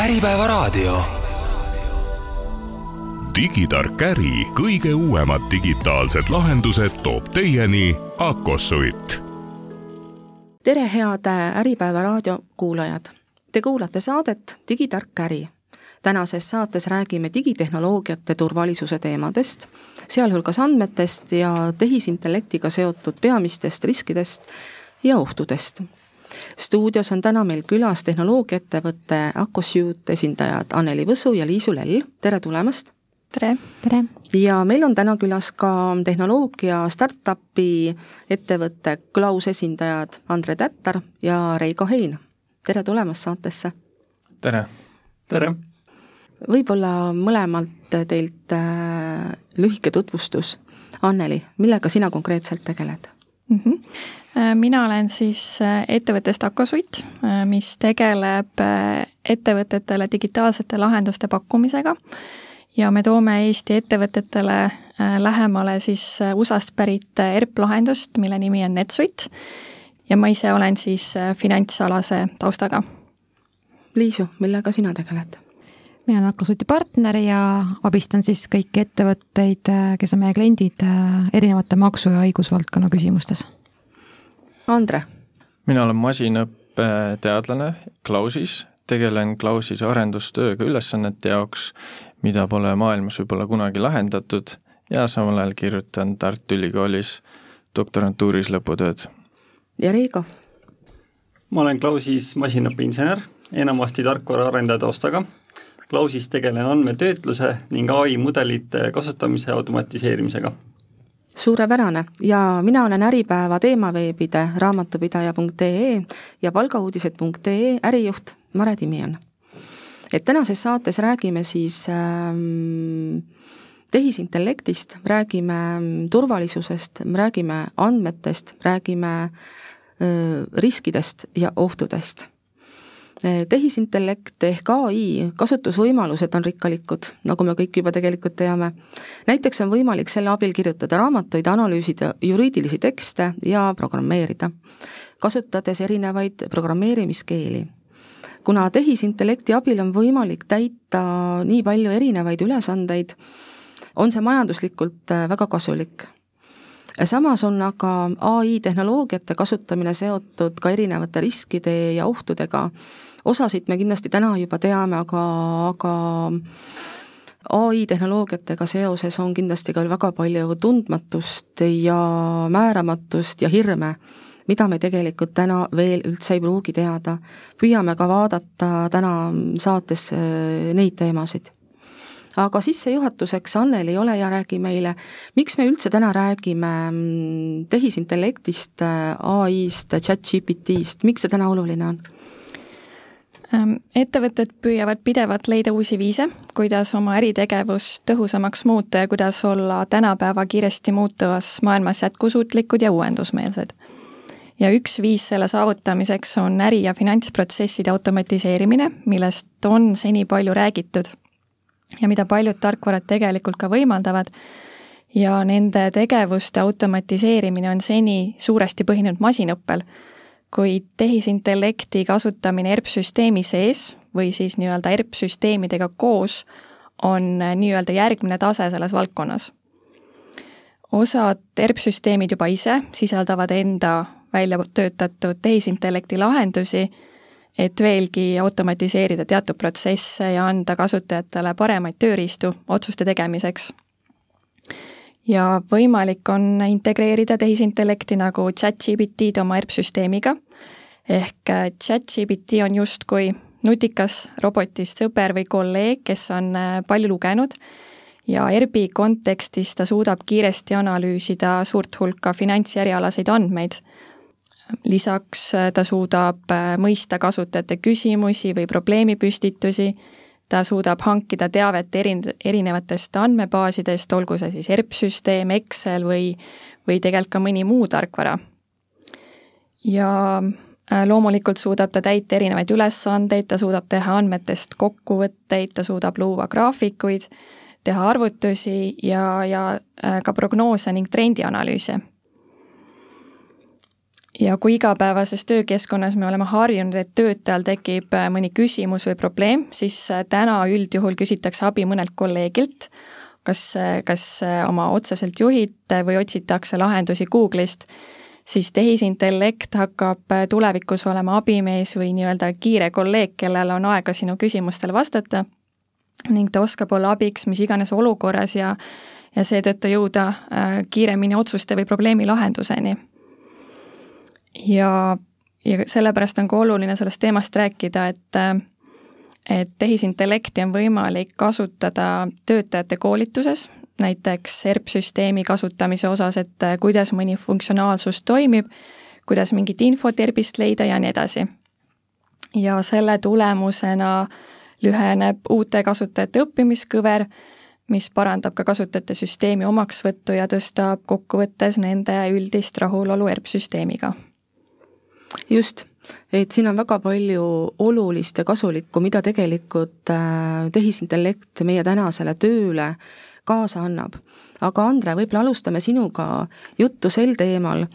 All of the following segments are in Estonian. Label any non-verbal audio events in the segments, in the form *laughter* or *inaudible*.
Äripäevaraadio. digitark äri kõige uuemad digitaalsed lahendused toob teieni Akosuit. tere, head Äripäeva raadio kuulajad! Te kuulate saadet Digitark äri. tänases saates räägime digitehnoloogiate turvalisuse teemadest, sealhulgas andmetest ja tehisintellektiga seotud peamistest riskidest ja ohtudest stuudios on täna meil külas tehnoloogiaettevõtte Acosute esindajad Anneli Võsu ja Liisu Lell, tere tulemast! tere! tere! ja meil on täna külas ka tehnoloogia startup'i ettevõtte Klaus esindajad Andre Tättar ja Reigo Hein. tere tulemast saatesse! tere! tere! võib-olla mõlemalt teilt äh, lühike tutvustus. Anneli, millega sina konkreetselt tegeled mm? -hmm mina olen siis äh, ettevõttest Akosuit, äh, mis tegeleb ettevõtetele digitaalsete lahenduste pakkumisega ja me toome Eesti ettevõtetele lähemale siis USA-st pärit ERP lahendust, mille nimi on NetSuite ja ma ise olen siis finantsalase taustaga. Liisu, millega sina tegeled? mina olen Akosuiti partner ja abistan siis kõiki ettevõtteid, kes on meie kliendid, erinevate maksu- ja õigusvaldkonna küsimustes Andre? mina olen masinõppeteadlane Klausis, tegelen Klausis arendustööga ülesannete jaoks, mida pole maailmas võib-olla kunagi lahendatud ja samal ajal kirjutan Tartu Ülikoolis doktorantuuris lõputööd. ja Reigo? ma olen Klausis masinaõppeinsener, enamasti tarkvaraarendaja taustaga. Klausis tegelen andmetöötluse ning ai mudelite kasutamise automatiseerimisega suurepärane ja mina olen Äripäeva teemaveebide raamatupidaja.ee ja palgauudised.ee ärijuht Mare Timion. et tänases saates räägime siis ähm, tehisintellektist, räägime turvalisusest, räägime andmetest, räägime äh, riskidest ja ohtudest tehisintellekt ehk ai kasutusvõimalused on rikkalikud, nagu me kõik juba tegelikult teame. näiteks on võimalik selle abil kirjutada raamatuid, analüüsida juriidilisi tekste ja programmeerida, kasutades erinevaid programmeerimiskeeli. kuna tehisintellekti abil on võimalik täita nii palju erinevaid ülesandeid, on see majanduslikult eh, väga kasulik samas on aga ai tehnoloogiate kasutamine seotud ka erinevate riskide ja ohtudega, osasid me kindlasti täna juba teame, aga, aga ai tehnoloogiatega seoses on kindlasti ka väga palju tundmatust ja määramatust ja hirme, mida me tegelikult täna veel üldse ei pruugi teada. püüame ka vaadata täna saates äh, neid teemasid. aga sissejuhatuseks, Anneli, ole hea, räägi meile, miks me üldse täna räägime mm, tehisintellektist, äh, ai-st, chat-GPT-st, miks see täna oluline on? Ehm, ettevõtted püüavad pidevalt leida uusi viise, kuidas oma äritegevust tõhusamaks muuta ja kuidas olla tänapäeva kiiresti muutuvas maailmas jätkusuutlikud ja uuendusmeelsed. ja üks viis selle saavutamiseks on äri- ja finantsprotsesside automatiseerimine, millest on seni palju räägitud ja mida paljud tarkvarad tegelikult ka võimaldavad, ja nende tegevuste automatiseerimine on seni suuresti põhinenud masinõppel kuid tehisintellekti kasutamine ERP-süsteemi sees või siis nii-öelda ERP-süsteemidega koos on nii-öelda järgmine tase selles valdkonnas. osad ERP-süsteemid juba ise sisaldavad enda välja töötatud tehisintellekti lahendusi, et veelgi automatiseerida teatud protsesse ja anda kasutajatele paremaid tööriistu otsuste tegemiseks ja võimalik on integreerida tehisintellekti nagu chat-GPT-d oma ERP-süsteemiga, ehk äh, chat-GPT on justkui nutikas robotist sõber või kolleeg, kes on äh, palju lugenud. Ja ERP-i kontekstis ta suudab kiiresti analüüsida suurt hulka finantsjärjealaseid andmeid. lisaks äh, ta suudab mõista kasutajate küsimusi või probleemipüstitusi ta suudab hankida teavet erin-, erinevatest andmebaasidest, olgu see siis ERP-süsteem, Excel või, või tegelikult ka mõni muu tarkvara. ja äh, loomulikult suudab ta täita erinevaid ülesandeid, ta suudab teha andmetest kokkuvõtteid, ta suudab luua graafikuid, teha arvutusi ja, ja äh, ka prognoose ning trendianalüüse ja kui igapäevases töökeskkonnas me oleme harjunud, et töötajal tekib äh, mõni küsimus või probleem, siis äh, täna üldjuhul küsitakse abi mõnelt kolleegilt, kas, äh, kas oma otseselt juhilt või otsitakse lahendusi Google'ist, siis tehisintellekt hakkab tulevikus olema abimees või nii-öelda kiire kolleeg, kellel on aega sinu küsimustele vastata. Ning ta oskab olla abiks mis iganes olukorras ja ja seetõttu jõuda kiiremini otsuste või probleemi lahenduseni ja, ja sellepärast on ka oluline sellest teemast rääkida, et et tehisintellekti on võimalik kasutada töötajate koolituses, näiteks ERP-süsteemi kasutamise osas, et kuidas mõni funktsionaalsus toimib, kuidas mingit infot ERP-ist leida ja nii edasi. ja selle tulemusena lüheneb uute kasutajate õppimiskõver, mis parandab ka kasutajate süsteemi omaksvõttu ja tõstab kokkuvõttes nende üldist rahulolu ERP-süsteemiga just, et siin on väga palju olulist ja kasulikku, mida tegelikult äh, tehisintellekt meie tänasele tööle kaasa annab. aga Andre, võib-olla alustame sinuga juttu sel teemal,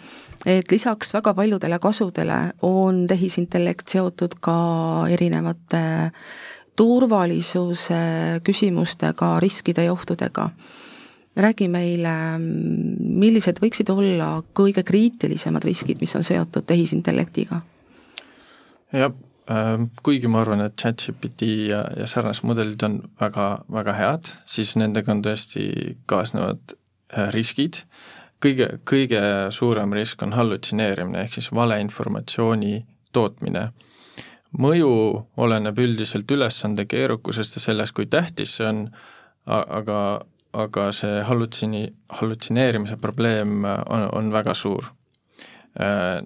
et lisaks väga paljudele kasudele on tehisintellekt seotud ka erinevate turvalisuse küsimustega, riskide ja ohtudega räägi meile, millised võiksid olla kõige kriitilisemad riskid, mis on seotud tehisintellektiga? jah, ähm, kuigi ma arvan, et chat-GPT ja, ja sarnased mudelid on väga, väga head, siis nendega on tõesti kaasnevad äh, riskid, kõige, kõige suurem risk on hallutsineerimine, ehk siis valeinformatsiooni tootmine. mõju oleneb üldiselt ülesande keerukusest ja sellest, kui tähtis see on, aga aga see hallutsini-, hallutsineerimise probleem äh, on, on väga suur. Äh,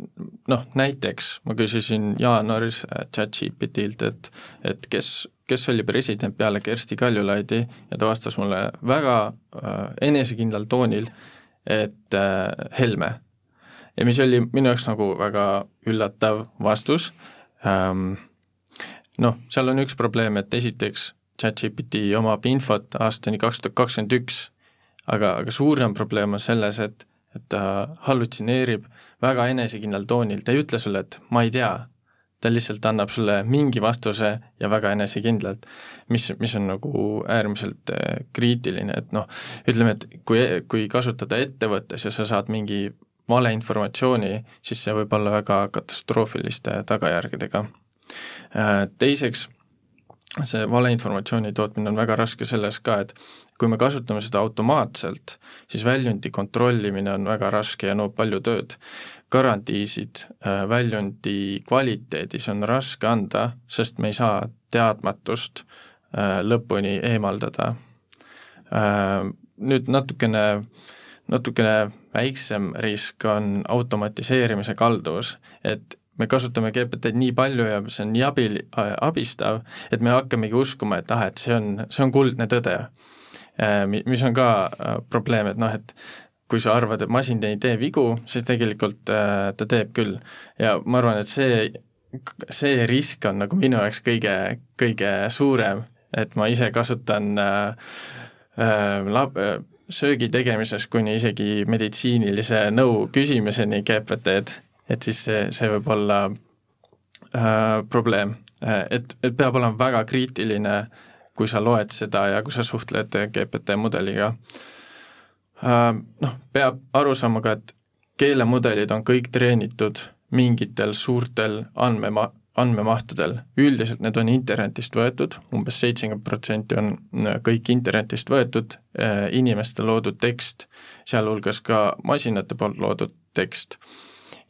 noh, näiteks ma küsisin jaanuaris äh, chat-GPT-lt, et, et kes, kes oli president peale Kersti Kaljulaidi ja ta vastas mulle väga enesekindlal toonil, et Helme. ja mis oli minu jaoks nagu väga üllatav vastus ähm,, noh, seal on üks probleem, et esiteks ChatGPT omab infot aastani kaks tuhat kakskümmend üks, aga, aga suurem probleem on selles, et, et ta hallutsineerib väga enesekindlal toonil, ta ei ütle sulle, et ma ei tea, ta lihtsalt annab sulle mingi vastuse ja väga enesekindlalt, mis, mis on nagu äärmiselt äh, kriitiline, et noh, ütleme, et kui, kui kasutada ettevõttes ja sa saad mingi valeinformatsiooni, siis see võib olla väga katastroofiliste tagajärgedega. Äh, teiseks see valeinformatsiooni tootmine on väga raske selles ka, et kui me kasutame seda automaatselt, siis väljundi kontrollimine on väga raske ja nõuab palju tööd. garantiisid äh, väljundi kvaliteedis on raske anda, sest me ei saa teadmatust äh, lõpuni eemaldada. Äh, nüüd natukene, natukene väiksem risk on automatiseerimise kalduvus, et me kasutame GPT-d nii palju ja see on nii abi, abistav, et me hakkamegi uskuma, et ah, et see on, see on kuldne tõde. Äh, mis on ka äh, probleem, et noh, et kui sa arvad, et masin ei tee vigu, siis tegelikult äh, ta teeb küll. ja ma arvan, et see, see risk on nagu minu jaoks kõige, kõige suurem, et ma ise kasutan äh, äh, lab, söögi tegemises kuni isegi meditsiinilise nõu küsimiseni GPT-d et siis see, see võib olla äh, probleem, äh, et, et peab olema väga kriitiline, kui sa loed seda ja kui sa suhtled GPT mudeliga. Äh,. Noh, peab aru saama ka, et keelemudelid on kõik treenitud mingitel suurtel andmema-, andmemahtudel, üldiselt need on internetist võetud umbes, umbes seitsekümmend protsenti on äh, kõik internetist võetud äh, inimeste loodud tekst, sealhulgas ka masinate poolt loodud tekst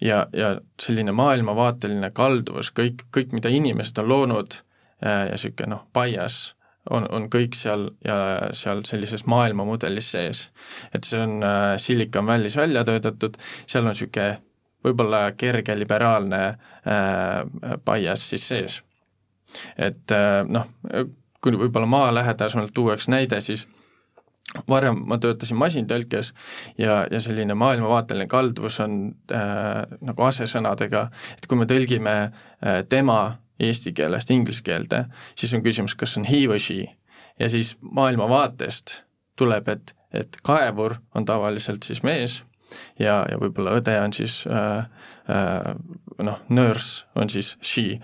ja, ja selline maailmavaateline kalduvus, kõik, kõik, mida inimesed on loonud äh, ja niisugune noh, bias, on, on kõik seal ja seal sellises maailmamudelis sees. et see on äh, Silicon Valley's välja töötatud, seal on niisugune võib-olla kerge liberaalne äh, bias siis sees. et äh, noh, kui võib-olla maalähedasemalt tuua üks näide, siis varem ma töötasin masintõlkes ja, ja selline maailmavaateline kalduvus on äh, nagu asesõnadega, et kui me tõlgime äh, tema eesti keelest inglise keelde, siis on küsimus, kas on he või she ja siis maailmavaatest tuleb, et, et kaevur on tavaliselt siis mees ja, ja võib-olla õde on siis äh, äh, noh, nurse on siis she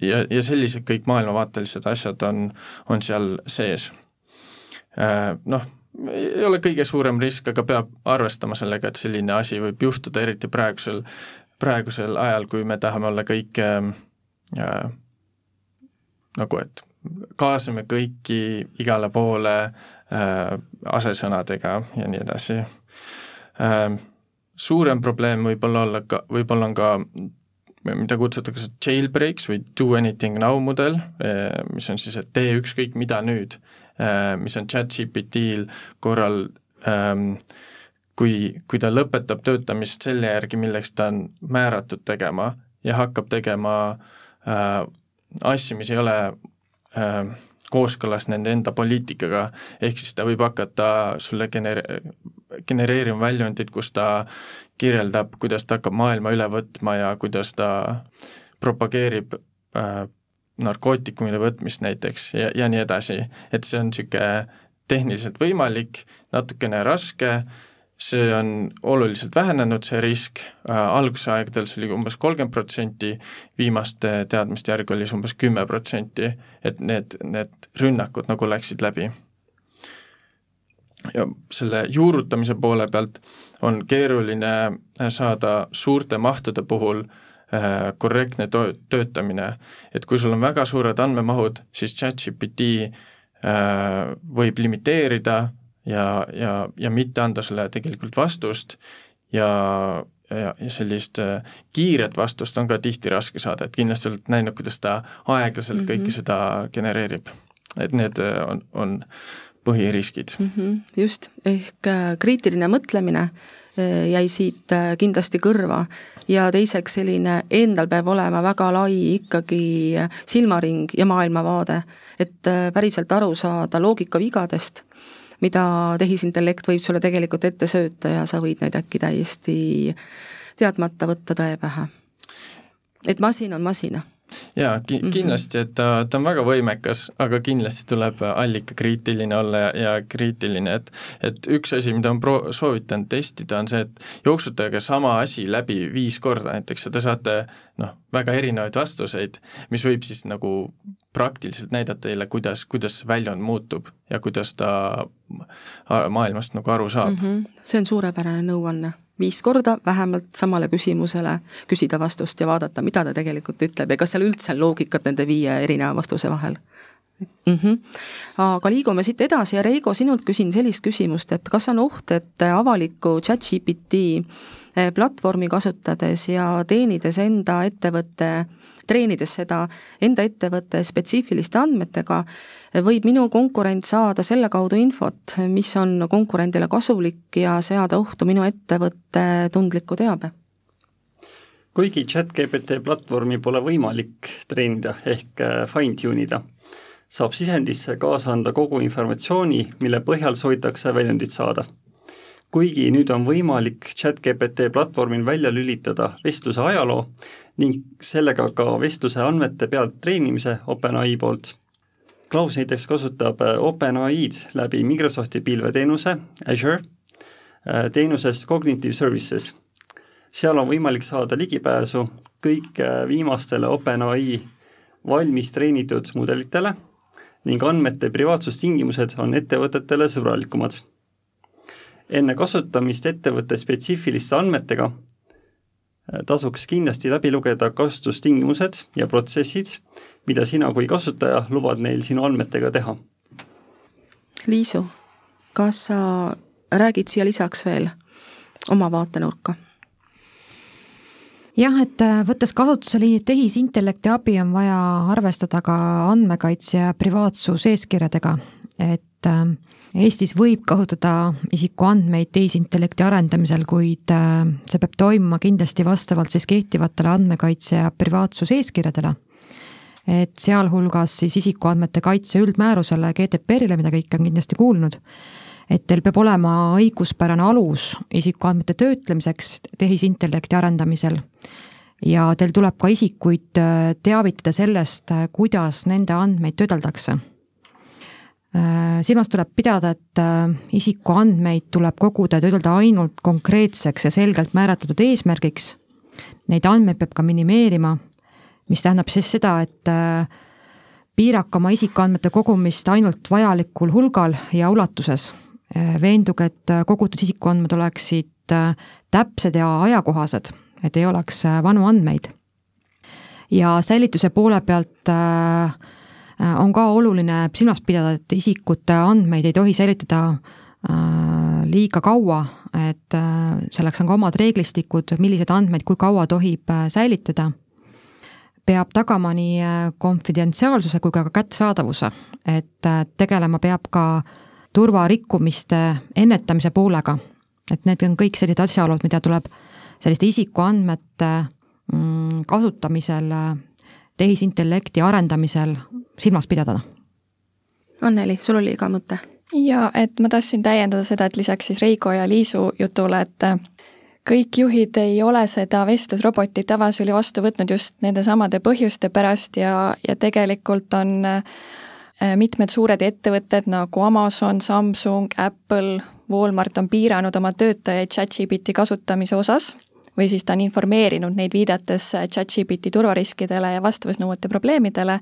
ja, ja sellised kõik maailmavaatelised asjad on, on seal sees äh,. Noh, ei ole kõige suurem risk, aga peab arvestama sellega, et selline asi võib juhtuda, eriti praegusel, praegusel ajal, kui me tahame olla kõik äh, nagu, et kaasame kõiki igale poole äh, asesõnadega ja nii edasi äh,. suurem probleem võib-olla olla ka, võib-olla on ka mida kutsutakse jailbreaks või do anything now mudel, äh, mis on siis, et tee ükskõik mida nüüd, mis on chat-GPT-l korral ähm, kui, kui ta lõpetab töötamist selle järgi, milleks ta on määratud tegema ja hakkab tegema äh, asju, mis ei ole äh, kooskõlas nende enda poliitikaga, ehk siis ta võib hakata sulle genere-, genereerima väljundit, kus ta kirjeldab, kuidas ta hakkab maailma üle võtma ja kuidas ta propageerib äh, narkootikumide võtmist näiteks ja, ja nii edasi. et see on niisugune tehniliselt võimalik, natukene raske äh,, see on oluliselt vähenenud, see risk äh,, algusaegadel see oli umbes kolmkümmend protsenti, viimaste teadmiste järgi oli see umbes kümme protsenti, et need, need rünnakud nagu läksid läbi. ja selle juurutamise poole pealt on keeruline saada suurte mahtude puhul äh, korrektne to-, töötamine, et kui sul on väga suured andmemahud, siis chat-GPT äh, võib limiteerida ja, ja, ja mitte anda sulle tegelikult vastust ja, ja, ja sellist äh, kiiret vastust on ka tihti raske saada, et kindlasti oled näinud, kuidas ta aeglaselt mm -hmm. kõike seda genereerib. et need äh, on, on põhiriskid mm. -hmm, just, ehk äh, kriitiline mõtlemine jäi siit kindlasti kõrva ja teiseks selline, endal peab olema väga lai ikkagi silmaring ja maailmavaade, et päriselt aru saada loogikavigadest mida tehisintellekt võib sulle tegelikult ette sööta ja sa võid neid äkki täiesti teadmata võtta tõe pähe. et masin on masin jaa, ki-, mhm. kindlasti, et ta, ta on väga võimekas, aga kindlasti tuleb allikakriitiline olla ja, ja kriitiline, et et üks asi, mida ma pro-, soovitan testida, on see, et jooksutage sama asi läbi viis korda näiteks ja te saate noh, väga erinevaid vastuseid, mis võib siis nagu praktiliselt näidata teile, kuidas, kuidas see väljund muutub ja kuidas ta maailmast nagu aru saab mm. -hmm. see on suurepärane nõuanne. Viis korda vähemalt samale küsimusele küsida vastust ja vaadata, mida ta tegelikult ütleb ja kas seal üldse on loogikat nende viie erineva vastuse vahel mm. -hmm. aga liigume siit edasi ja Reigo, sinult küsin sellist küsimust, et kas on oht, et avaliku chat-GPT eh, platvormi kasutades ja teenides enda ettevõtte treenides seda enda ettevõtte spetsiifiliste andmetega, võib minu konkurent saada selle kaudu infot, mis on konkurendile kasulik ja seada ohtu minu ettevõtte tundliku teabe kuigi chat-GPT platvormi pole võimalik treenida ehk äh, fine-tune ida, saab sisendisse kaasa anda kogu informatsiooni, mille põhjal soovitakse väljundit saada. kuigi nüüd on võimalik chat-GPT platvormil välja lülitada vestluse ajaloo ning sellega ka vestluse andmete pealt treenimise OpenAI poolt. Klaus näiteks kasutab äh, OpenAI-d läbi Microsofti pilveteenuse Azure äh, teenuses Cognitive Services. seal on võimalik saada ligipääsu kõik äh, viimastele OpenAI valmis treenitud mudelitele ning andmete privaatsustingimused on ettevõtetele sõbralikumad. enne kasutamist ettevõtte spetsiifiliste andmetega tasuks kindlasti läbi lugeda kasutustingimused ja protsessid, mida sina kui kasutaja lubad neil sinu andmetega teha. Liisu, kas sa räägid siia lisaks veel oma vaatenurka? Jah, et äh, võttes kasutusele tehisintellekti abi, on vaja arvestada ka andmekaitse ja privaatsuseeskirjadega, et äh, Eestis võib kasutada isikuandmeid tehisintellekti arendamisel, kuid äh, see peab toimuma kindlasti vastavalt siis kehtivatele andmekaitse ja privaatsuseeskirjadele. et sealhulgas siis isikuandmete kaitse üldmäärusele GDPR-ile, mida kõik on kindlasti kuulnud, et teil peab olema õiguspärane alus isikuandmete töötlemiseks tehisintellekti arendamisel ja teil tuleb ka isikuid äh, teavitada sellest, äh, kuidas nende andmeid töödeldakse silmas tuleb pidada, et isikuandmeid tuleb koguda töödelda ainult konkreetseks ja selgelt määratletud eesmärgiks. Neid andmeid peab ka minimeerima, mis tähendab siis seda, et piirake oma isikuandmete kogumist ainult vajalikul hulgal ja ulatuses. Veenduge, et kogutud isikuandmed oleksid täpsed ja ajakohased, et ei oleks vanu andmeid. ja säilituse poole pealt äh, Äh, on ka oluline silmas pidada, et isikute andmeid ei tohi säilitada äh, liiga kaua, et äh, selleks on ka omad reeglistikud, milliseid andmeid kui kaua tohib säilitada. peab tagama nii konfidentsiaalsuse kui ka kättesaadavuse, et tegelema peab ka turvarikkumiste ennetamise poolega. et need on kõik sellised asjaolud, mida tuleb selliste isikuandmete mm, kasutamisel tehisintellekti arendamisel silmas pidada. Anneli, sul oli ka mõte? jaa, et ma tahtsin täiendada seda, et lisaks siis Reigo ja Liisu jutule, et äh, kõik juhid ei ole seda vestlusrobotit avasüli vastu võtnud just nendesamade põhjuste pärast ja, ja tegelikult on äh, mitmed suured ettevõtted nagu Amazon, Samsung, Apple, Walmart on piiranud oma töötajaid chat-GPT kasutamise osas või siis ta on informeerinud neid viidates chat-GPT turvariskidele ja vastavusnõuete probleemidele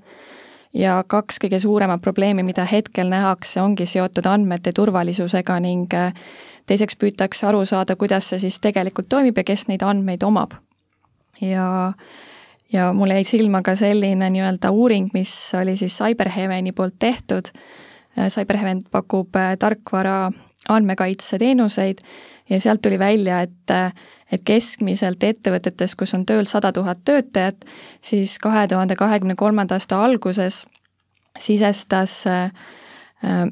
ja kaks kõige suuremat probleemi, mida hetkel nähakse, ongi seotud andmete turvalisusega ning äh, teiseks püütakse aru saada, kuidas see siis tegelikult toimib ja kes neid andmeid omab. ja ja mul jäi silma ka selline nii-öelda uuring, mis oli siis CyberHeaveni poolt tehtud, äh, CyberHeaven pakub äh, tarkvara andmekaitseteenuseid ja sealt tuli välja, et, et keskmiselt ettevõtetes, kus on tööl sada tuhat töötajat, siis kahe tuhande kahekümne kolmanda aasta alguses sisestas äh,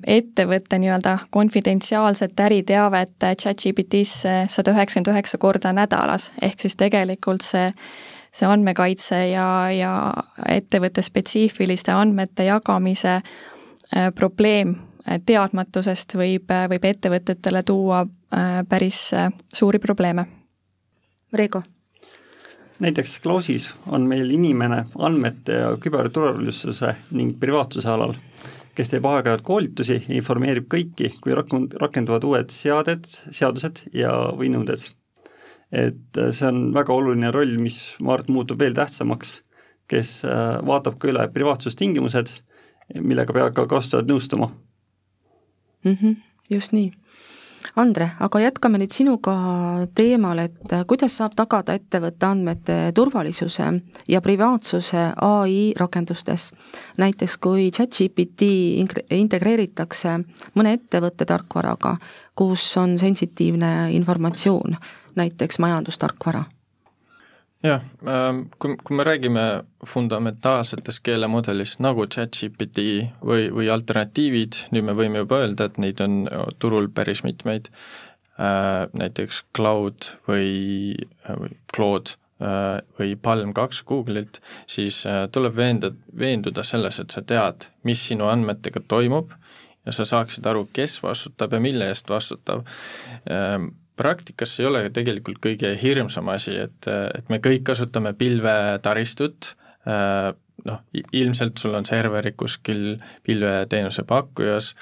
ettevõtte nii-öelda konfidentsiaalset äriteavet chat-GPT-sse sada üheksakümmend üheksa korda nädalas, ehk siis tegelikult see see andmekaitse ja, ja ettevõtte spetsiifiliste andmete jagamise äh, probleem teadmatusest võib, võib ettevõtetele tuua äh, päris äh, suuri probleeme. Reigo? näiteks Klausis on meil inimene andmete ja küberturvalisuse ning privaatsuse alal, kes teeb aeg-ajalt koolitusi ja informeerib kõiki, kui rakend-, rakenduvad uued seaded, seadused ja, või nõuded. Et äh, see on väga oluline roll, mis ma arvan, et muutub veel tähtsamaks, kes vaatab ka üle privaatsustingimused, millega ka kasutajad nõustuma mm. -hmm, just nii. Andre, aga jätkame nüüd sinuga teemal, et kuidas saab tagada ettevõtte andmete turvalisuse ja privaatsuse ai rakendustes. näiteks kui chat-GPT integreeritakse mõne ettevõtte tarkvaraga, kus on sensitiivne informatsioon, näiteks majandustarkvara jah, ähm, kui, kui me räägime fundamentaalsetest keelemudelist nagu chat-GPT või, või alternatiivid, nüüd me võime juba öelda, et neid on turul päris mitmeid, äh, näiteks Cloud või, või Claude äh, või Palm kaks Google'ilt, siis äh, tuleb veenda, veenduda selles, et sa tead, mis sinu andmetega toimub ja sa saaksid aru, kes vastutab ja mille eest vastutab. Ähm, praktikas ei ole tegelikult kõige hirmsam asi, et, et me kõik kasutame pilvetaristut, äh, noh, ilmselt sul on serverid kuskil pilveteenuse pakkujas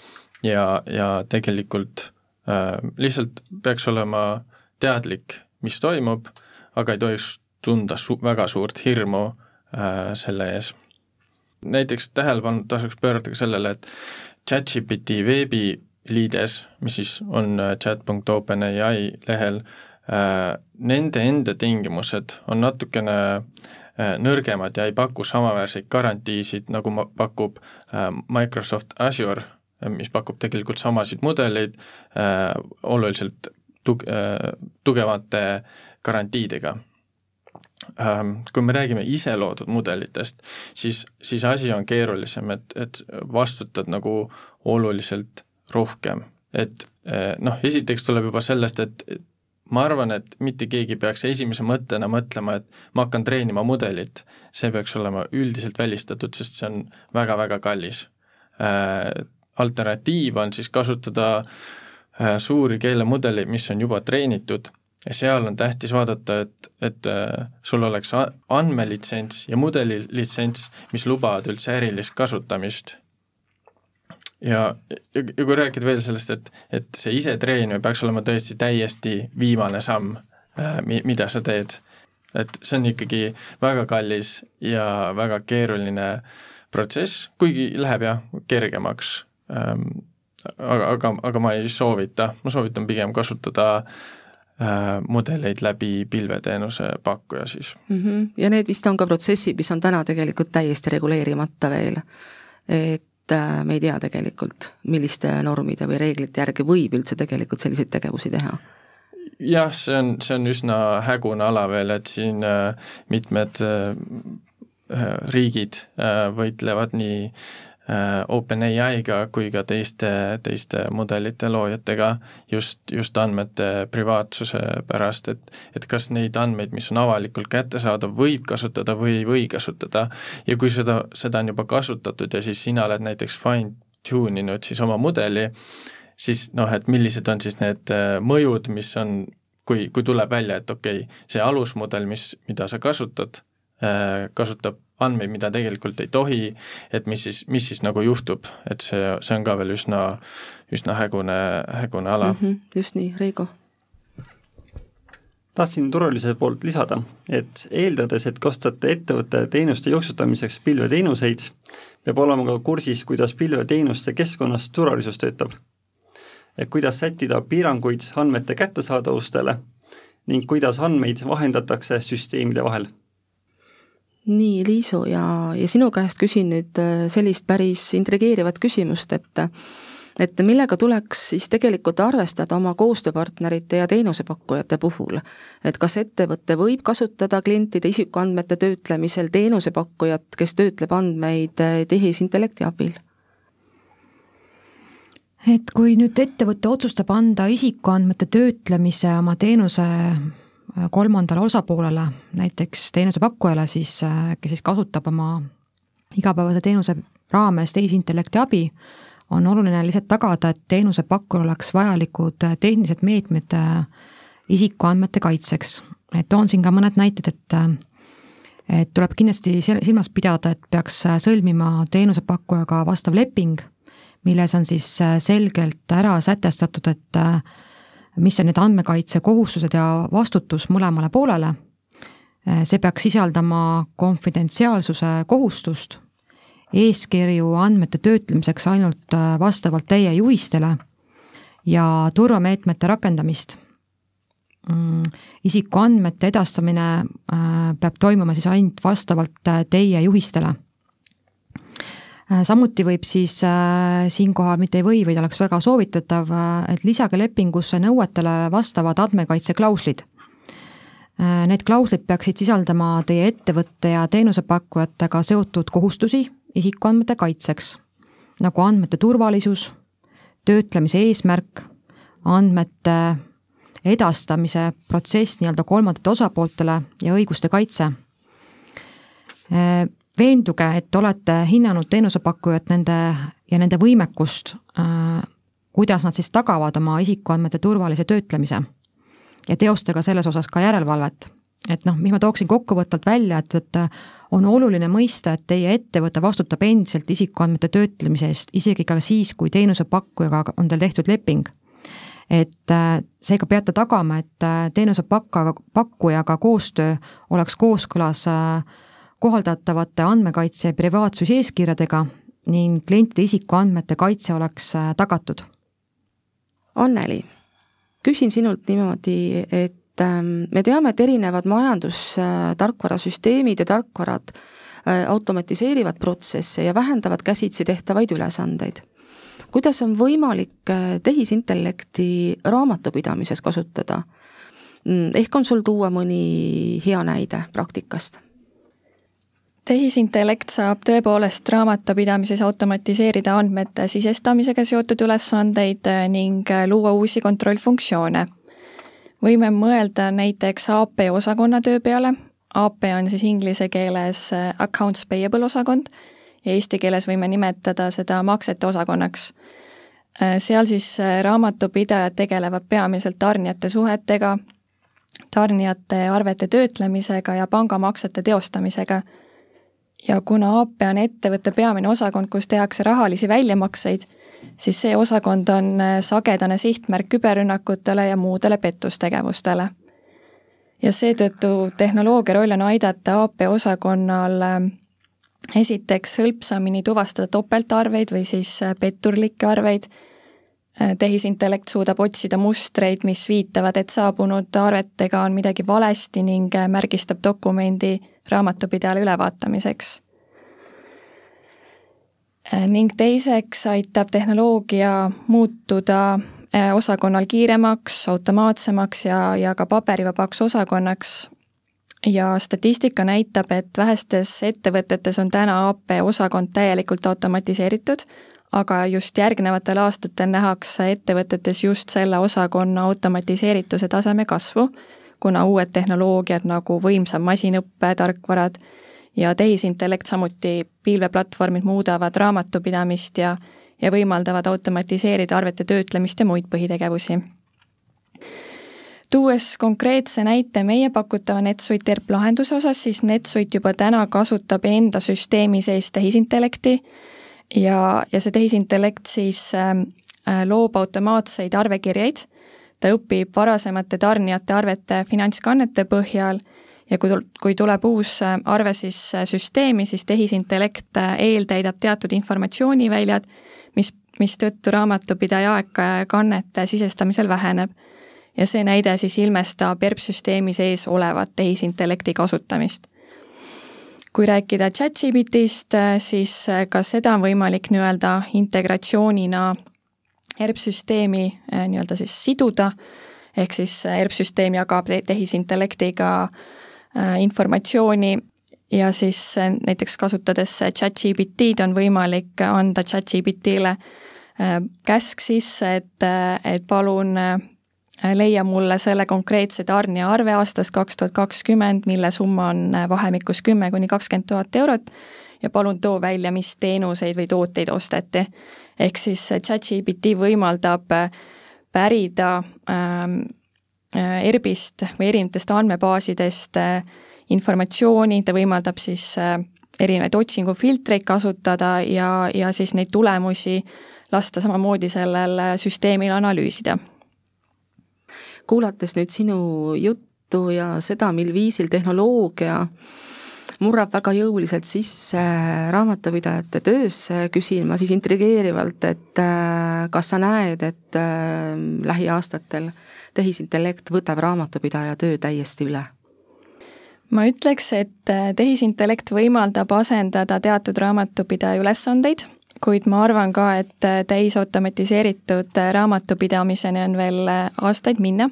ja, ja tegelikult äh, lihtsalt peaks olema teadlik, mis toimub, aga ei tohiks tunda su-, väga suurt hirmu äh, selle ees. näiteks tähelepanu tasuks pöörata ka sellele, et ChatGPT veebi liides, mis siis on äh, chat.openai lehel, äh, nende enda tingimused on natukene äh, nõrgemad ja ei paku samaväärseid garantiisid, nagu ma-, pakub Microsoft Azure, mis pakub tegelikult samasid mudeleid oluliselt tug-, tugevate garantiidega ähm,. Kui me räägime iseloodud mudelitest, siis, siis asi on keerulisem, et, et vastutad nagu oluliselt rohkem, et eh, noh, esiteks tuleb juba sellest, et ma arvan, et mitte keegi peaks esimese mõttena mõtlema, et ma hakkan treenima mudelit, see peaks olema üldiselt välistatud, sest see on väga-väga kallis. Äh,. alternatiiv on siis kasutada äh, suuri keelemudeleid, mis on juba treenitud. Ja seal on tähtis vaadata, et, et sul oleks andmelitsents ja mudelilitsents, mis lubavad üldse ärilist kasutamist ja, ja, kui rääkida veel sellest, et, et see isetreenimine peaks olema tõesti täiesti viimane samm, äh, mi-, mida sa teed. et see on ikkagi väga kallis ja väga keeruline protsess, kuigi läheb jah, kergemaks ähm,, aga, aga, aga ma ei soovita, ma soovitan pigem kasutada äh, mudeleid läbi pilveteenuse pakkuja siis mm. -hmm. ja need vist on ka protsessid, mis on täna tegelikult täiesti reguleerimata veel. et äh, me ei tea tegelikult, milliste normide või reeglite järgi võib üldse tegelikult selliseid tegevusi teha. Jah, see on, see on üsna hägune ala veel, et siin äh, mitmed äh, riigid võitlevad nii Äh, OpenAI-ga kui ka teiste, teiste mudelite loojatega just, just andmete privaatsuse pärast, et et kas neid andmeid, mis on avalikult kättesaadav, võib kasutada või ei või kasutada. Ja kui seda, seda on juba kasutatud ja siis sina oled näiteks fine tune inud siis oma mudeli, siis noh, et millised on siis need äh, mõjud, mis on, kui, kui tuleb välja, et okei okay,, see alusmudel, mis, mida sa kasutad, äh, kasutab andmeid, mida tegelikult ei tohi, et mis siis, mis siis nagu juhtub, et see, see on ka veel üsna, üsna hägune, hägune ala mm. -hmm, just nii, Reigo? tahtsin turvalisuse poolt lisada, et eeldades, et kasutate ettevõtte teenuste jooksutamiseks pilveteenuseid, peab olema ka kursis, kuidas pilveteenuste keskkonnas turvalisus töötab. et kuidas sättida piiranguid andmete kättesaadavustele ning kuidas andmeid vahendatakse süsteemide vahel nii, Liisu, ja, ja sinu käest küsin nüüd äh, sellist päris intrigeerivat küsimust, et et millega tuleks siis tegelikult arvestada oma koostööpartnerite ja teenusepakkujate puhul? et kas ettevõte võib kasutada klientide isikuandmete töötlemisel teenusepakkujat, kes töötleb andmeid äh, tehisintellekti abil? et kui nüüd ettevõte otsustab anda isikuandmete töötlemise oma teenuse kolmandale osapoolele, näiteks teenusepakkujale siis, kes siis kasutab oma igapäevase teenuse raames tehisintellekti abi, on oluline lihtsalt tagada, et teenusepakkujal oleks vajalikud tehnilised meetmed isikuandmete kaitseks. et toon siin ka mõned näited, et et tuleb kindlasti silmas pidada, et peaks sõlmima teenusepakkujaga vastav leping, milles on siis selgelt ära sätestatud, et mis on need andmekaitsekohustused ja vastutus mõlemale poolele. see peaks sisaldama konfidentsiaalsuse kohustust, eeskirju andmete töötlemiseks ainult äh, vastavalt teie juhistele ja turvameetmete rakendamist. Mm, isikuandmete edastamine äh, peab toimuma siis ainult vastavalt äh, teie juhistele samuti võib siis äh, siinkohal, mitte ei või, vaid oleks väga soovitatav, äh, et lisage lepingusse nõuetele vastavad andmekaitseklauslid. Need klauslid peaksid sisaldama teie ettevõtte ja teenusepakkujatega seotud kohustusi isikuandmete kaitseks, nagu andmete turvalisus, töötlemise eesmärk, andmete edastamise protsess nii-öelda kolmandatele osapooltele ja õiguste kaitse veenduge, et olete hinnanud teenusepakkujat nende ja nende võimekust, äh, kuidas nad siis tagavad oma isikuandmete turvalise töötlemise. ja teostage selles osas ka järelevalvet. et noh, mis ma tooksin kokkuvõtvalt välja, et, et on oluline mõista, et teie ettevõte vastutab endiselt isikuandmete töötlemise eest, isegi ka siis, kui teenusepakkujaga on teil tehtud leping et äh, seega peate tagama, et äh, teenusepakka, pakkujaga koostöö oleks kooskõlas äh, kohaldatavate andmekaitse ja privaatsuse eeskirjadega ning klientide isikuandmete kaitse oleks äh, tagatud. Anneli, küsin sinult niimoodi, et ähm, me teame, et erinevad majandustarkvarasüsteemid ja tarkvarad äh, automatiseerivad protsesse ja vähendavad käsitsi tehtavaid ülesandeid. kuidas on võimalik äh, tehisintellekti raamatupidamises kasutada? Mm, ehk on sul tuua mõni hea näide praktikast tehisintellekt saab tõepoolest raamatupidamises automatiseerida andmete sisestamisega seotud ülesandeid äh, ning äh, luua uusi kontrollfunktsioone. võime mõelda näiteks AP osakonna töö peale, AP on siis inglise keeles äh, accounts payable osakond ja eesti keeles võime nimetada seda maksete osakonnaks. seal siis raamatupidajad tegelevad peamiselt tarnijate suhetega, tarnijate arvete töötlemisega ja pangamaksete teostamisega ja kuna AP on ettevõtte peamine osakond, kus tehakse rahalisi väljamakseid, siis see osakond on sagedane sihtmärk küberrünnakutele ja muudele pettustegevustele. ja seetõttu tehnoloogia roll on aidata AP osakonnal esiteks hõlpsamini tuvastada topeltarveid või siis petturlikke arveid Äh, tehisintellekt suudab otsida mustreid, mis viitavad, et saabunud arvetega on midagi valesti ning äh, märgistab dokumendi raamatupidajale ülevaatamiseks. Äh, ning teiseks aitab tehnoloogia muutuda osakonnal kiiremaks, automaatsemaks ja, ja ka paberivabaks osakonnaks ja statistika näitab, et vähestes ettevõtetes on täna AP osakond täielikult automatiseeritud aga just järgnevatel aastatel nähakse ettevõtetes just selle osakonna automatiseerituse taseme kasvu, kuna uued tehnoloogiad nagu võimsam masinõppe tarkvarad ja tehisintellekt, samuti pilveplatvormid muudavad raamatupidamist ja, ja võimaldavad automatiseerida arvete töötlemist ja muid põhitegevusi. tuues konkreetse näite meie pakutava NetSuite ERP lahenduse osas, siis NetSuite juba täna kasutab enda süsteemi sees tehisintellekti ja, ja see tehisintellekt siis ähm, äh, loob automaatseid arvekirjeid, ta õpib varasemate tarnijate arvete finantskannete põhjal ja kui, kui tuleb uus äh, arve siis äh, süsteemi, siis tehisintellekt eeltäidab teatud informatsiooniväljad, mis, mistõttu raamatupidaja aeg kannete sisestamisel väheneb. ja see näide siis ilmestab ERP-süsteemi sees olevat tehisintellekti kasutamist kui rääkida chat-GPT-st, äh, siis äh, ka seda on võimalik nii-öelda integratsioonina ERP-süsteemi äh, nii-öelda siis siduda, ehk siis ERP-süsteem jagab tehisintellektiga informatsiooni ja siis näiteks kasutades chat-GPT-d on võimalik anda chat-GPT-le käsk sisse, et, et palun Äh, leia mulle selle konkreetse tarnija arve aastast kaks tuhat kakskümmend, mille summa on äh, vahemikus kümme kuni kakskümmend tuhat eurot ja palun too välja, mis teenuseid või tooteid osteti. ehk siis chat-GPT võimaldab äh, pärida ähm, ERB-ist või erinevatest andmebaasidest informatsiooni, ta võimaldab siis erinevaid otsingufiltreid kasutada ja, ja siis neid tulemusi lasta samamoodi sellel süsteemil analüüsida kuulates nüüd sinu juttu ja seda, mil viisil tehnoloogia murrab väga jõuliselt sisse raamatupidajate töösse, küsin ma siis intrigeerivalt, et äh, kas sa näed, et äh, lähiaastatel tehisintellekt võtab raamatupidaja töö täiesti üle? ma ütleks, et äh, tehisintellekt võimaldab asendada teatud raamatupidaja ülesandeid, kuid ma arvan ka, et täisautomatiseeritud raamatupidamiseni on veel aastaid minna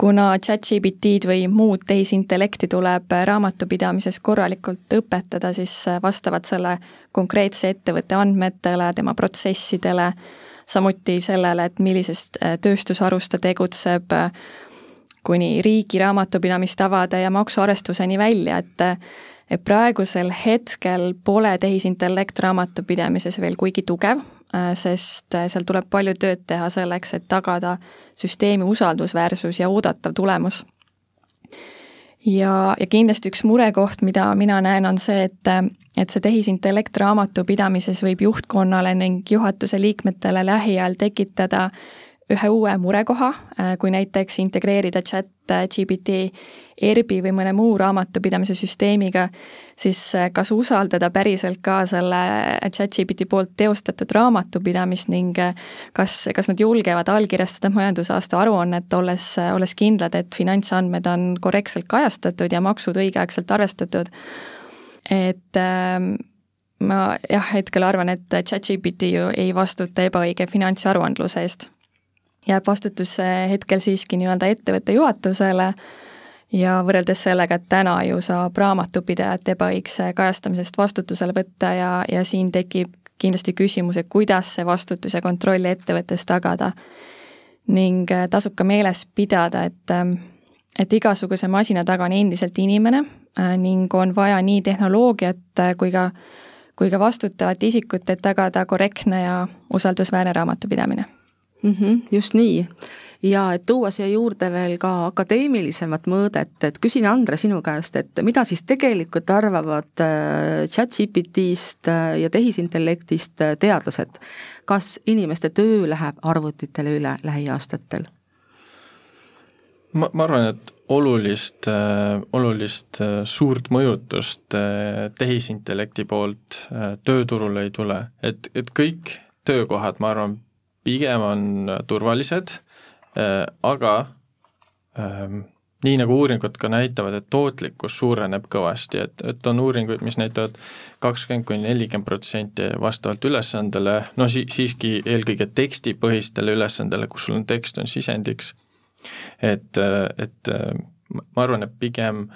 kuna chat-GPT-d või muud tehisintellekti tuleb raamatupidamises korralikult õpetada, siis vastavalt selle konkreetse ettevõtte andmetele, tema protsessidele, samuti sellele, et millisest äh, tööstusharust ta tegutseb, kuni riigi raamatupidamistavade ja maksuarvestuseni välja, et et praegusel hetkel pole tehisintellekt raamatupidamises veel kuigi tugev, Äh, sest äh, seal tuleb palju tööd teha selleks, et tagada süsteemi usaldusväärsus ja oodatav tulemus. ja, ja kindlasti üks murekoht, mida mina näen, on see, et, et see tehisintellekt raamatupidamises võib juhtkonnale ning juhatuse liikmetele lähiajal tekitada ühe uue murekoha, äh, kui näiteks integreerida chat GPT ERB-i või mõne muu raamatupidamise süsteemiga, siis äh, kas usaldada päriselt ka selle chat GPT poolt teostatud raamatupidamist ning äh, kas, kas nad julgevad allkirjastada majandusaasta aruannet, olles, olles kindlad, et finantsandmed on korrektselt kajastatud ja maksud õigeaegselt arvestatud. et ähm, ma jah, hetkel arvan, et ChatGPT ju ei vastuta ebaõige finantsaruandluse eest jääb vastutus hetkel siiski nii-öelda ettevõtte juhatusele ja võrreldes sellega, et täna ju saab raamatupidajat ebaõigse kajastamisest vastutusele võtta ja, ja siin tekib kindlasti küsimus, et kuidas see vastutus ja kontroll ettevõttes tagada. ning äh, tasub ka meeles pidada, et, ähm, et igasuguse masina taga on endiselt inimene äh, ning on vaja nii tehnoloogiat äh, kui ka, kui ka vastutavat isikut, et tagada korrektne ja usaldusväärne raamatupidamine mm. -hmm, just nii ja et tuua siia juurde veel ka akadeemilisemat mõõdet, et küsin, Andre, sinu käest, et mida siis tegelikult arvavad äh, chat-GPT-st äh, ja tehisintellektist äh, teadlased? kas inimeste töö läheb arvutitele üle lähiaastatel? ma, ma arvan, et olulist olulist suurt mõjutust tehisintellekti poolt tööturule ei tule, et, et kõik töökohad, ma arvan, pigem on turvalised Äh, aga ähm, nii nagu uuringud ka näitavad, et tootlikkus suureneb kõvasti, et, et on uuringuid, mis näitavad kakskümmend kuni nelikümmend protsenti vastavalt ülesandele, no si-, siiski eelkõige tekstipõhistele ülesandele, kus sul on tekst, on sisendiks. et, et ma arvan, et pigem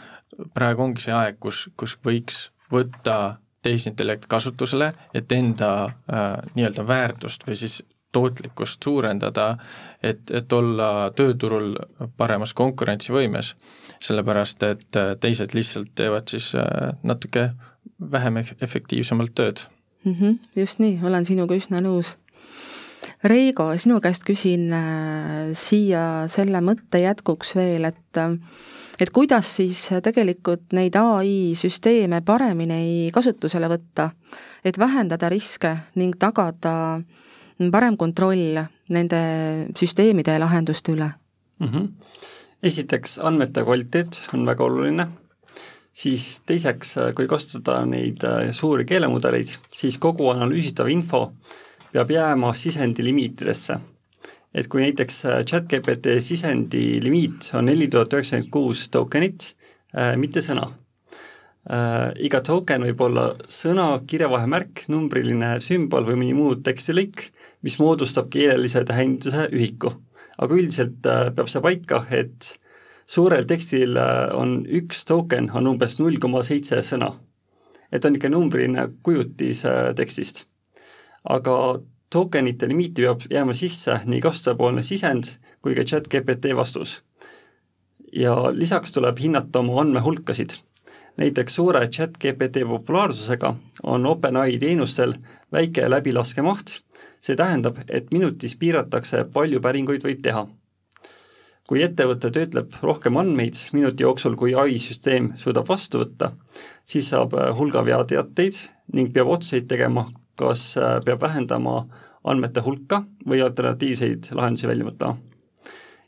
praegu ongi see aeg, kus, kus võiks võtta tehisintellekt kasutusele, et enda äh, nii-öelda väärtust või siis tootlikkust suurendada, et, et olla tööturul paremas konkurentsivõimes, sellepärast et äh, teised lihtsalt teevad siis äh, natuke vähem efektiivsemalt tööd mm. -hmm, just nii, olen sinuga üsna nõus. Reigo, sinu käest küsin äh, siia selle mõtte jätkuks veel, et et kuidas siis tegelikult neid ai süsteeme paremini kasutusele võtta, et vähendada riske ning tagada äh, parem kontroll nende süsteemide ja lahenduste üle mm? -hmm. esiteks, andmete kvaliteet on väga oluline, siis teiseks, kui kasutada neid äh, suuri keelemudeleid, siis kogu analüüsitav info peab jääma sisendi limiitidesse. et kui näiteks äh, chat-GPT sisendi limiit on neli tuhat üheksakümmend kuus tokenit, äh, mitte sõna äh,. iga token võib olla sõna, kirjavahemärk, numbriline sümbol või mõni muu tekstilõik mis moodustab keelelise tähenduse ühiku. aga üldiselt äh, peab see paika, et suurel tekstil äh, on üks token, on umbes null koma seitse sõna. et on niisugune numbriline kujutis äh, tekstist. aga tokenite limiiti peab jääma sisse nii kasutajapoolne sisend kui ka chat GPT vastus. ja lisaks tuleb hinnata oma andmehulkasid. näiteks suure chat GPT populaarsusega on OpenAI teenustel väike läbilaskemaht see tähendab, et minutis piiratakse, palju päringuid võib teha. kui ettevõte töötleb rohkem andmeid minuti jooksul, kui ai süsteem suudab vastu võtta, siis saab äh, hulga veateateid ning peab otsuseid tegema, kas äh, peab vähendama andmete hulka või alternatiivseid lahendusi välja mõtlema.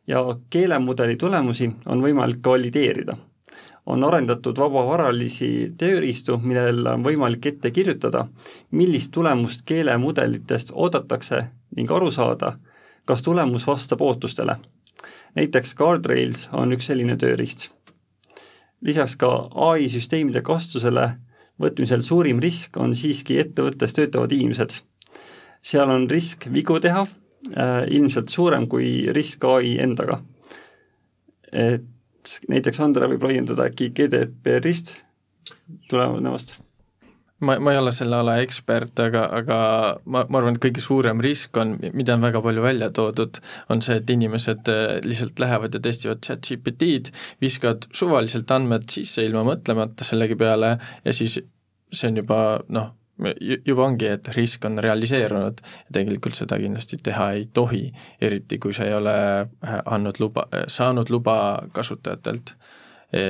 ja keelemudeli tulemusi on võimalik valideerida on arendatud vabavaralisi tööriistu, millel on võimalik ette kirjutada, millist tulemust keelemudelitest oodatakse ning aru saada, kas tulemus vastab ootustele. näiteks Guardrails on üks selline tööriist. lisaks ka ai süsteemide kasutusele võtmisel suurim risk on siiski ettevõttes töötavad inimesed. seal on risk vigu teha äh, ilmselt suurem kui risk ai endaga. et näiteks Andre võib laiendada äkki GDPR-ist tulenevast? ma, ma ei ole selle ala ekspert, aga, aga ma, ma arvan, et kõige suurem risk on, mida on väga palju välja toodud, on see, et inimesed äh, lihtsalt lähevad ja testivad chat-GPT-d, viskavad suvaliselt andmed sisse ilma mõtlemata sellegi peale ja siis see on juba noh, juba ongi, et risk on realiseerunud ja tegelikult seda kindlasti teha ei tohi, eriti kui sa ei ole äh, andnud luba, äh, saanud luba kasutajatelt. E,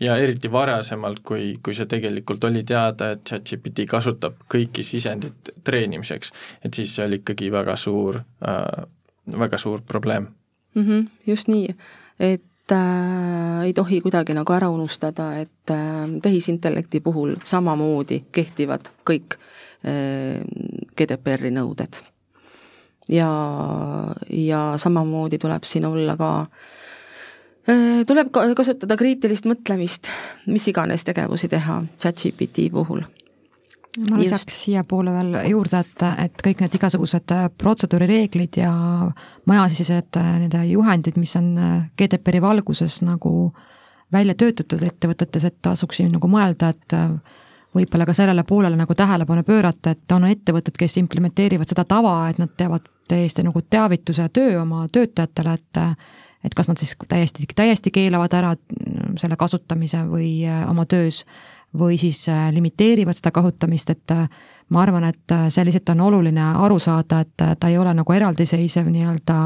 ja eriti varasemalt, kui, kui see tegelikult oli teada, et ChatGPT kasutab kõiki sisendit treenimiseks, et siis see oli ikkagi väga suur äh,, väga suur probleem mm. -hmm, just nii, et äh, ei tohi kuidagi nagu ära unustada, et äh, tehisintellekti puhul samamoodi kehtivad kõik äh, GDPR-i nõuded. ja, ja samamoodi tuleb siin olla ka äh, tuleb ka kasutada kriitilist mõtlemist, mis iganes tegevusi teha chat-GPT puhul ma lisaks siiapoole veel juurde, et, et kõik need igasugused äh, protseduurireeglid ja majasisesed äh, nende juhendid, mis on äh, GDPR-i valguses nagu välja töötatud ettevõtetes, et tasuks siin nagu mõelda, et võib-olla ka sellele poolele nagu tähelepanu pöörata, et on ettevõtted, kes implementeerivad seda tava, et nad teevad täiesti nagu teavituse töö oma töötajatele, et et kas nad siis täiesti, täiesti keelavad ära selle kasutamise või oma töös või siis limiteerivad seda kasutamist, et ma arvan, et see lihtsalt on oluline aru saada, et ta ei ole nagu eraldiseisev nii-öelda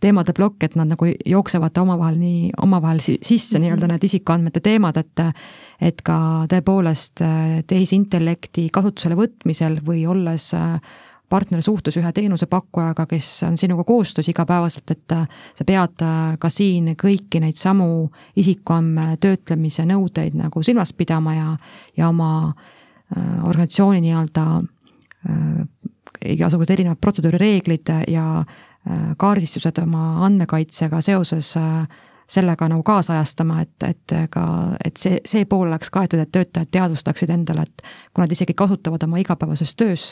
teemade plokk, et nad nagu jooksevad omavahel nii, omavahel sisse nii-öelda need isikuandmete teemad, et et ka tõepoolest tehisintellekti kasutusele võtmisel või olles partnersuhtes ühe teenusepakkujaga, kes on sinuga koostöös igapäevaselt, et äh, sa pead äh, ka siin kõiki neid samu isikuandme töötlemise nõudeid nagu silmas pidama ja, ja oma äh, organisatsiooni nii-öelda igasugused erinevad protseduurireeglid ja kaardistused oma andmekaitsega seoses sellega nagu kaasajastama, et, et ka, et see, see pool oleks kaetud, et töötajad teadvustaksid endale, et kui nad isegi kasutavad oma igapäevases töös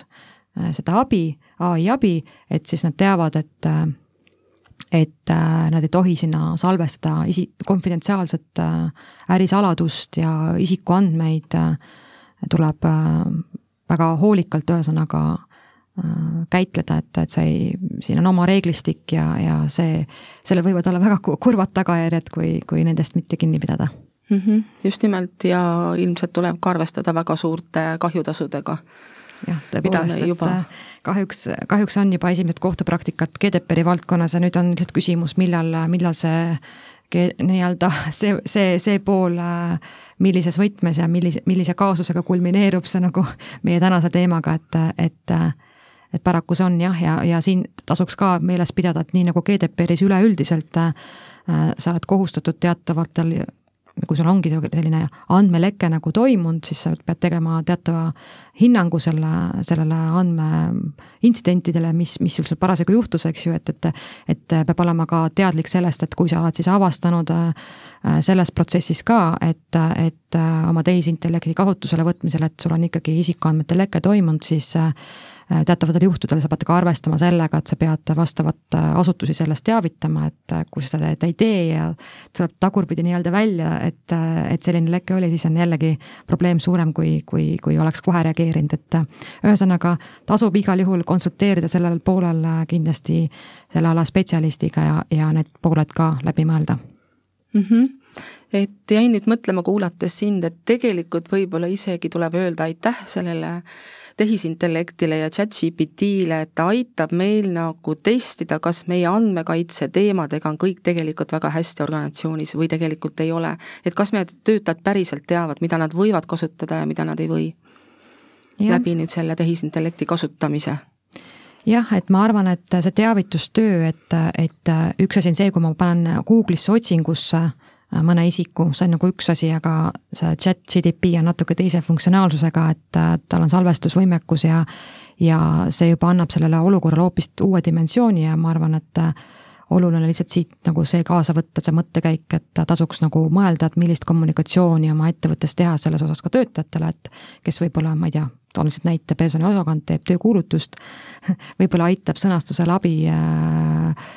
seda abi, ai abi, et siis nad teavad, et äh, et äh, nad ei tohi sinna salvestada isi-, konfidentsiaalset ärisaladust ja isikuandmeid tuleb väga hoolikalt, ühesõnaga käitleda, et, et see ei, siin on oma reeglistik ja, ja see, sellel võivad olla väga kurvad tagajärjed, kui, kui nendest mitte kinni pidada mm. -hmm, just nimelt ja ilmselt tuleb ka arvestada väga suurte kahjutasudega jah, tõepoolest, et juba... kahjuks, kahjuks on juba esimesed kohtupraktikat GDPR-i valdkonnas ja nüüd on lihtsalt küsimus, millal, millal see nii-öelda *laughs* see, see, see pool, millises võtmes ja millise, millise kaasusega kulmineerub see nagu meie tänase teemaga, et, et et paraku see on jah, ja, ja siin tasuks ka meeles pidada, et nii nagu GDPR-is üleüldiselt äh, sa oled kohustatud teatavatel kui sul ongi selline andmeleke nagu toimunud, siis sa pead tegema teatava hinnangu selle, sellele andmeintsidentidele, mis, mis sul seal parasjagu juhtus, eks ju, et, et et peab olema ka teadlik sellest, et kui sa oled siis avastanud äh, selles protsessis ka, et, et äh, oma tehisintellekti kasutusele võtmisel, et sul on ikkagi isikuandmete leke toimunud, siis äh, teatavatel juhtudel sa pead ka arvestama sellega, et sa pead vastavat äh, asutusi sellest teavitama, et äh, kui sa seda ei tee ja tuleb tagurpidi nii-öelda välja, et, et selline leke oli, siis on jällegi probleem suurem, kui, kui, kui oleks kohe reageerinud, et ühesõnaga tasub igal juhul konsulteerida sellel poolel kindlasti selle ala spetsialistiga ja, ja need pooled ka läbi mõelda mm. -hmm et jäin nüüd mõtlema, kuulates sind, et tegelikult võib-olla isegi tuleb öelda aitäh sellele äh, tehisintellektile ja chat-GPT-le, et ta aitab meil nagu testida, kas meie andmekaitse teemadega on kõik tegelikult väga hästi organisatsioonis või tegelikult ei ole. et kas meie töötajad päriselt teavad, mida nad võivad kasutada ja mida nad ei või. läbi nüüd selle tehisintellekti kasutamise jah, et ma arvan, et see teavitustöö, et, et üks asi on see, kui ma panen Google'isse otsingusse äh, mõne isiku, see on nagu üks asi, aga see chat GDP on natuke teise funktsionaalsusega, et tal on salvestusvõimekus ja ja see juba annab sellele olukorrale hoopis uue dimensiooni ja ma arvan, et oluline lihtsalt siit nagu see kaasa võtta, see mõttekäik, et tasuks nagu mõelda, et millist kommunikatsiooni oma ettevõttes teha selles osas ka töötajatele, et kes võib-olla, ma ei tea, toon lihtsalt näite, personaliosakond teeb töökuulutust *laughs* võib-olla aitab sõnastusel abi äh,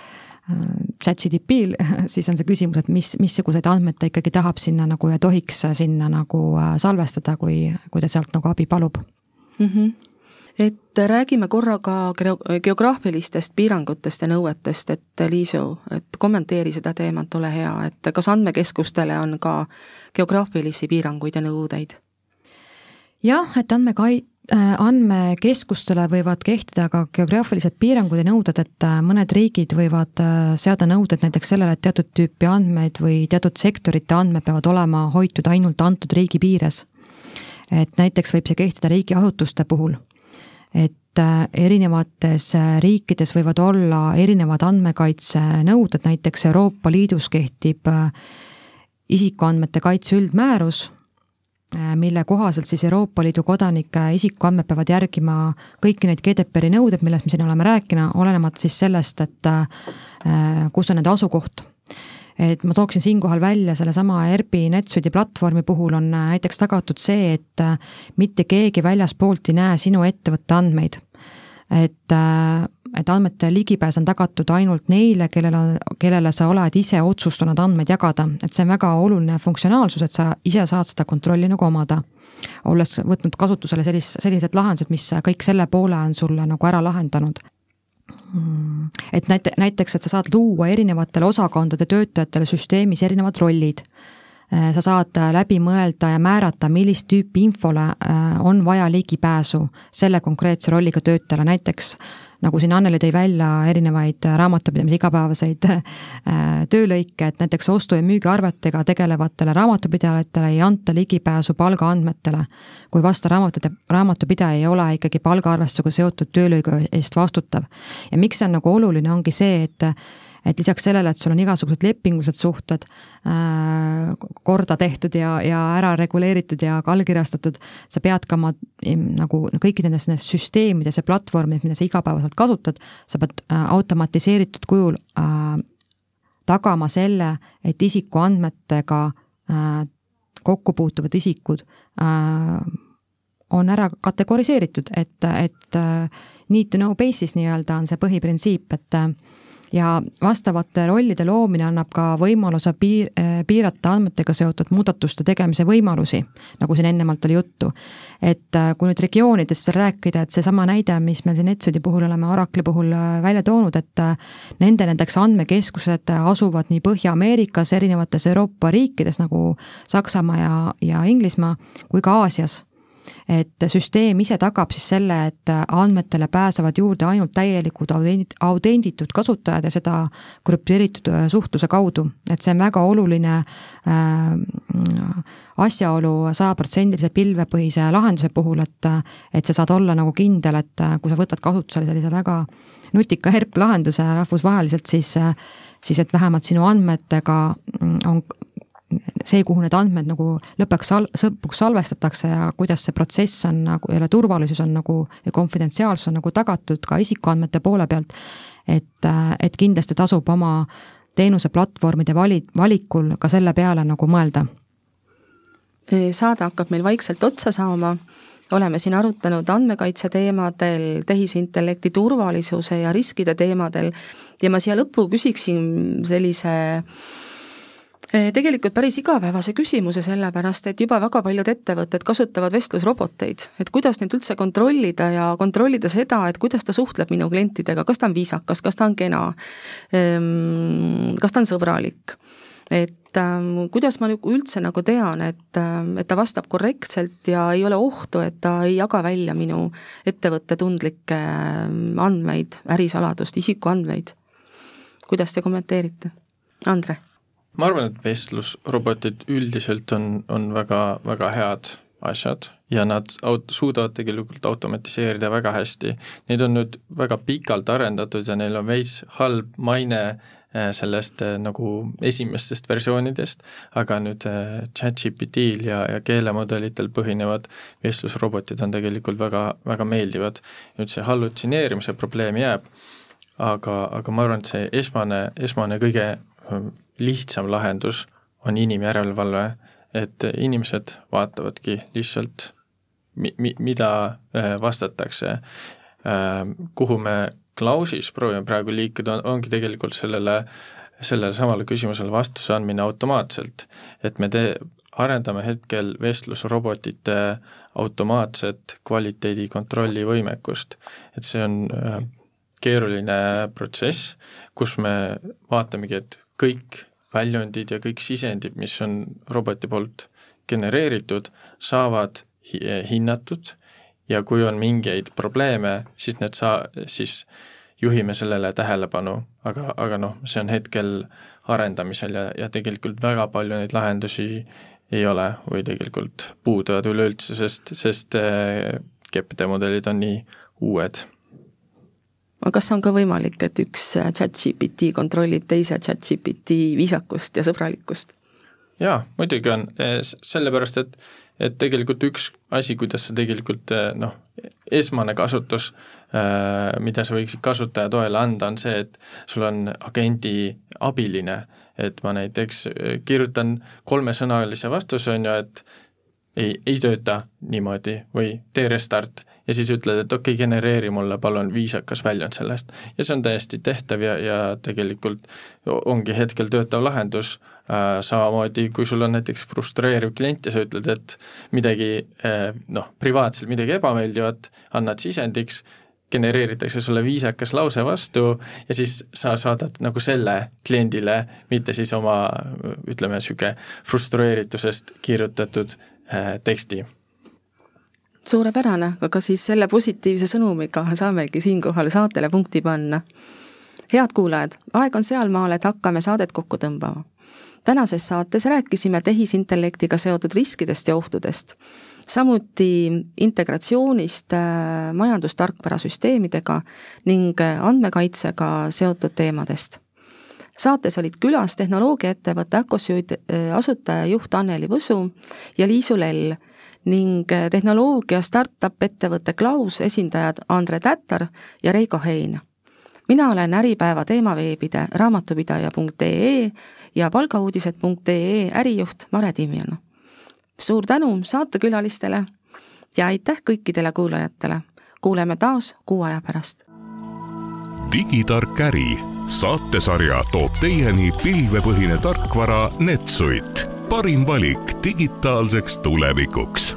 chat-GDP-l, *laughs* siis on see küsimus, et mis, missuguseid andmeid ta ikkagi tahab sinna nagu ja tohiks sinna nagu äh, salvestada, kui, kui ta sealt nagu abi palub mm. -hmm et räägime korra ka geograafilistest piirangutest ja nõuetest, et Liisu, et kommenteeri seda teemat, ole hea, et kas andmekeskustele on ka geograafilisi piiranguid ja nõudeid? jah, et andmekai-, andmekeskustele võivad kehtida ka geograafilised piirangud ja nõuded, et äh, mõned riigid võivad äh, seada nõuded näiteks sellele, et teatud tüüpi andmeid või teatud sektorite andmed peavad olema hoitud ainult antud riigi piires. et näiteks võib see kehtida riigiasutuste puhul. et erinevates riikides võivad olla erinevad andmekaitsenõuded, näiteks Euroopa Liidus kehtib isikuandmete kaitse üldmäärus Äh, mille kohaselt siis Euroopa Liidu kodanike isikuandmed peavad järgima kõiki neid GDPR-i nõudeid, millest me siin oleme rääkinud, olenemata siis sellest, et äh, kus on nende asukoht. et ma tooksin siinkohal välja sellesama ERP-i NetSuite'i platvormi puhul on äh, näiteks tagatud see, et mitte keegi väljaspoolt ei näe sinu ettevõtte andmeid. et et andmete ligipääs on tagatud ainult neile, kellel on, kellele sa oled ise otsustanud andmeid jagada, et see on väga oluline funktsionaalsus, et sa ise saad seda kontrolli nagu omada. olles võtnud kasutusele sellist, sellised lahendused, mis kõik selle poole on sulle nagu ära lahendanud. Et näite, näiteks, et sa saad luua erinevatele osakondade töötajatele süsteemis erinevad rollid. Sa saad läbi mõelda ja määrata, millist tüüpi infole on vaja ligipääsu selle konkreetse rolliga töötajale, näiteks nagu siin Anneli tõi välja erinevaid raamatupidamise igapäevaseid äh, töölõike, et näiteks ostu- ja müügiarvetega tegelevatele raamatupidajatele ei anta ligipääsu palgaandmetele, kui vastav raamatute, raamatupidaja ei ole ikkagi palgaarvestusega seotud töölõigu eest vastutav. ja miks see on nagu oluline, ongi see, et et lisaks sellele, et sul on igasugused lepingulised suhted äh, korda tehtud ja, ja ära reguleeritud ja ka allkirjastatud, sa pead ka oma nagu kõikides nendes, nendes süsteemides ja platvormides, mida sa igapäevaselt kasutad, sa pead äh, automatiseeritud kujul äh, tagama selle, et isikuandmetega äh, kokku puutuvad isikud äh, on ära kategoriseeritud, et, et äh, need to know basis nii-öelda on see põhiprintsiip, et äh, ja vastavate rollide loomine annab ka võimaluse piir, eh, piirata andmetega seotud muudatuste tegemise võimalusi, nagu siin ennemalt oli juttu. et eh, kui nüüd regioonidest veel rääkida, et seesama näide, mis me siin Etsodi puhul oleme Oracle'i puhul eh, välja toonud, et nende näiteks andmekeskused asuvad nii Põhja-Ameerikas, erinevates Euroopa riikides nagu Saksamaa ja, ja Inglismaa, kui ka Aasias et süsteem ise tagab siis selle, et andmetele pääsevad juurde ainult täielikud autenditud kasutajad ja seda krüpteeritud äh, suhtluse kaudu, et see on väga oluline äh, asjaolu sajaprotsendilise pilvepõhise lahenduse puhul, et et sa saad olla nagu kindel, et kui sa võtad kasutusele sellise väga nutika HERP lahenduse rahvusvaheliselt, siis siis et vähemalt sinu andmetega on see, kuhu need andmed nagu lõpuks sal-, lõpuks salvestatakse ja kuidas see protsess on nagu, jälle turvalisus on nagu ja konfidentsiaalsus on nagu tagatud ka isikuandmete poole pealt, et, et kindlasti tasub oma teenuseplatvormide vali, valikul ka selle peale nagu mõelda. saade hakkab meil vaikselt otsa saama, oleme siin arutanud andmekaitse teemadel, tehisintellekti turvalisuse ja riskide teemadel ja ma siia lõppu küsiksin sellise tegelikult päris igapäevase küsimuse, sellepärast et juba väga paljud ettevõtted kasutavad vestlusroboteid, et kuidas neid üldse kontrollida ja kontrollida seda, et kuidas ta suhtleb minu klientidega, kas ta on viisakas, kas ta on kena, ehm, kas ta on sõbralik. et ähm, kuidas ma nagu üldse nagu tean, et, ähm, et ta vastab korrektselt ja ei ole ohtu, et ta ei jaga välja minu ettevõtte tundlikke ähm, andmeid, ärisaladust, isikuandmeid. kuidas te kommenteerite? Andre ma arvan, et vestlusrobotid üldiselt on, on väga, väga head asjad ja nad aut-, suudavad tegelikult automatiseerida väga hästi. Neid on nüüd väga pikalt arendatud ja neil on veits halb maine äh, sellest äh, nagu esimestest versioonidest, aga nüüd äh, chat-GPT-l ja, ja keelemudelitel põhinevad vestlusrobotid on tegelikult väga, väga meeldivad. nüüd see hallutsineerimise probleem jääb, aga, aga ma arvan, et see esmane, esmane kõige lihtsam lahendus on inimjärelevalve, et inimesed vaatavadki lihtsalt, mi-, mi-, mida äh, vastatakse. Ähm, kuhu me Klausis proovime praegu liikuda, ongi tegelikult sellele, sellele samale küsimusele vastuse andmine automaatselt. et me tee-, arendame hetkel vestlusrobotite automaatset kvaliteedikontrolli võimekust. et see on äh, keeruline protsess, kus me vaatamegi, et kõik väljundid ja kõik sisendid, mis on roboti poolt genereeritud, saavad hinnatud. Ja kui on mingeid probleeme, siis need saa-, siis juhime sellele tähelepanu, aga, aga noh, see on hetkel arendamisel ja, ja tegelikult väga palju neid lahendusi ei ole või tegelikult puuduvad üleüldse, sest, sest äh, GPT mudelid on nii uued kas on ka võimalik, et üks chat-GPT kontrollib teise chat-GPT viisakust ja sõbralikkust? jaa, muidugi on, e, sellepärast et et tegelikult üks asi, kuidas sa tegelikult e, noh, esmane kasutus, mida sa võiksid kasutaja toele anda, on see, et sul on agendi abiline, et ma näiteks kirjutan kolmesõnalise vastuse, on ju, et ei, ei tööta niimoodi või tee restart ja siis ütled, et okei okay,, genereeri mulle palun viisakas väljund sellest. ja see on täiesti tehtav ja, ja tegelikult ongi hetkel töötav lahendus äh,, samamoodi kui sul on näiteks frustreeriv klient ja sa ütled, et midagi äh, noh, privaatselt midagi ebameeldivat, annad sisendiks, genereeritakse sulle viisakas lause vastu ja siis sa saadad nagu selle kliendile, mitte siis oma ütleme, niisugune frustreeritusest kirjutatud äh, teksti suurepärane, aga siis selle positiivse sõnumiga saamegi siinkohal saatele punkti panna. head kuulajad, aeg on sealmaal, et hakkame saadet kokku tõmbama. tänases saates rääkisime tehisintellektiga seotud riskidest ja ohtudest samuti integratsioonist äh, majandustarkvarasüsteemidega ning äh, andmekaitsega seotud teemadest. saates olid külas tehnoloogiaettevõtte Acosüüd äh, asutajajuht Anneli Võsu ja Liisu Lell ning tehnoloogia startup ettevõtte Klaus esindajad Andre Tätar ja Reiko Hein. mina olen Äripäeva teemaveebide raamatupidaja.ee ja palgauudised.ee ärijuht Mare Timjon suur tänu saatekülalistele ja aitäh kõikidele kuulajatele. kuuleme taas kuu aja pärast. digitark äri saatesarja toob teieni pilvepõhine tarkvara Netsuit, parim valik digitaalseks tulevikuks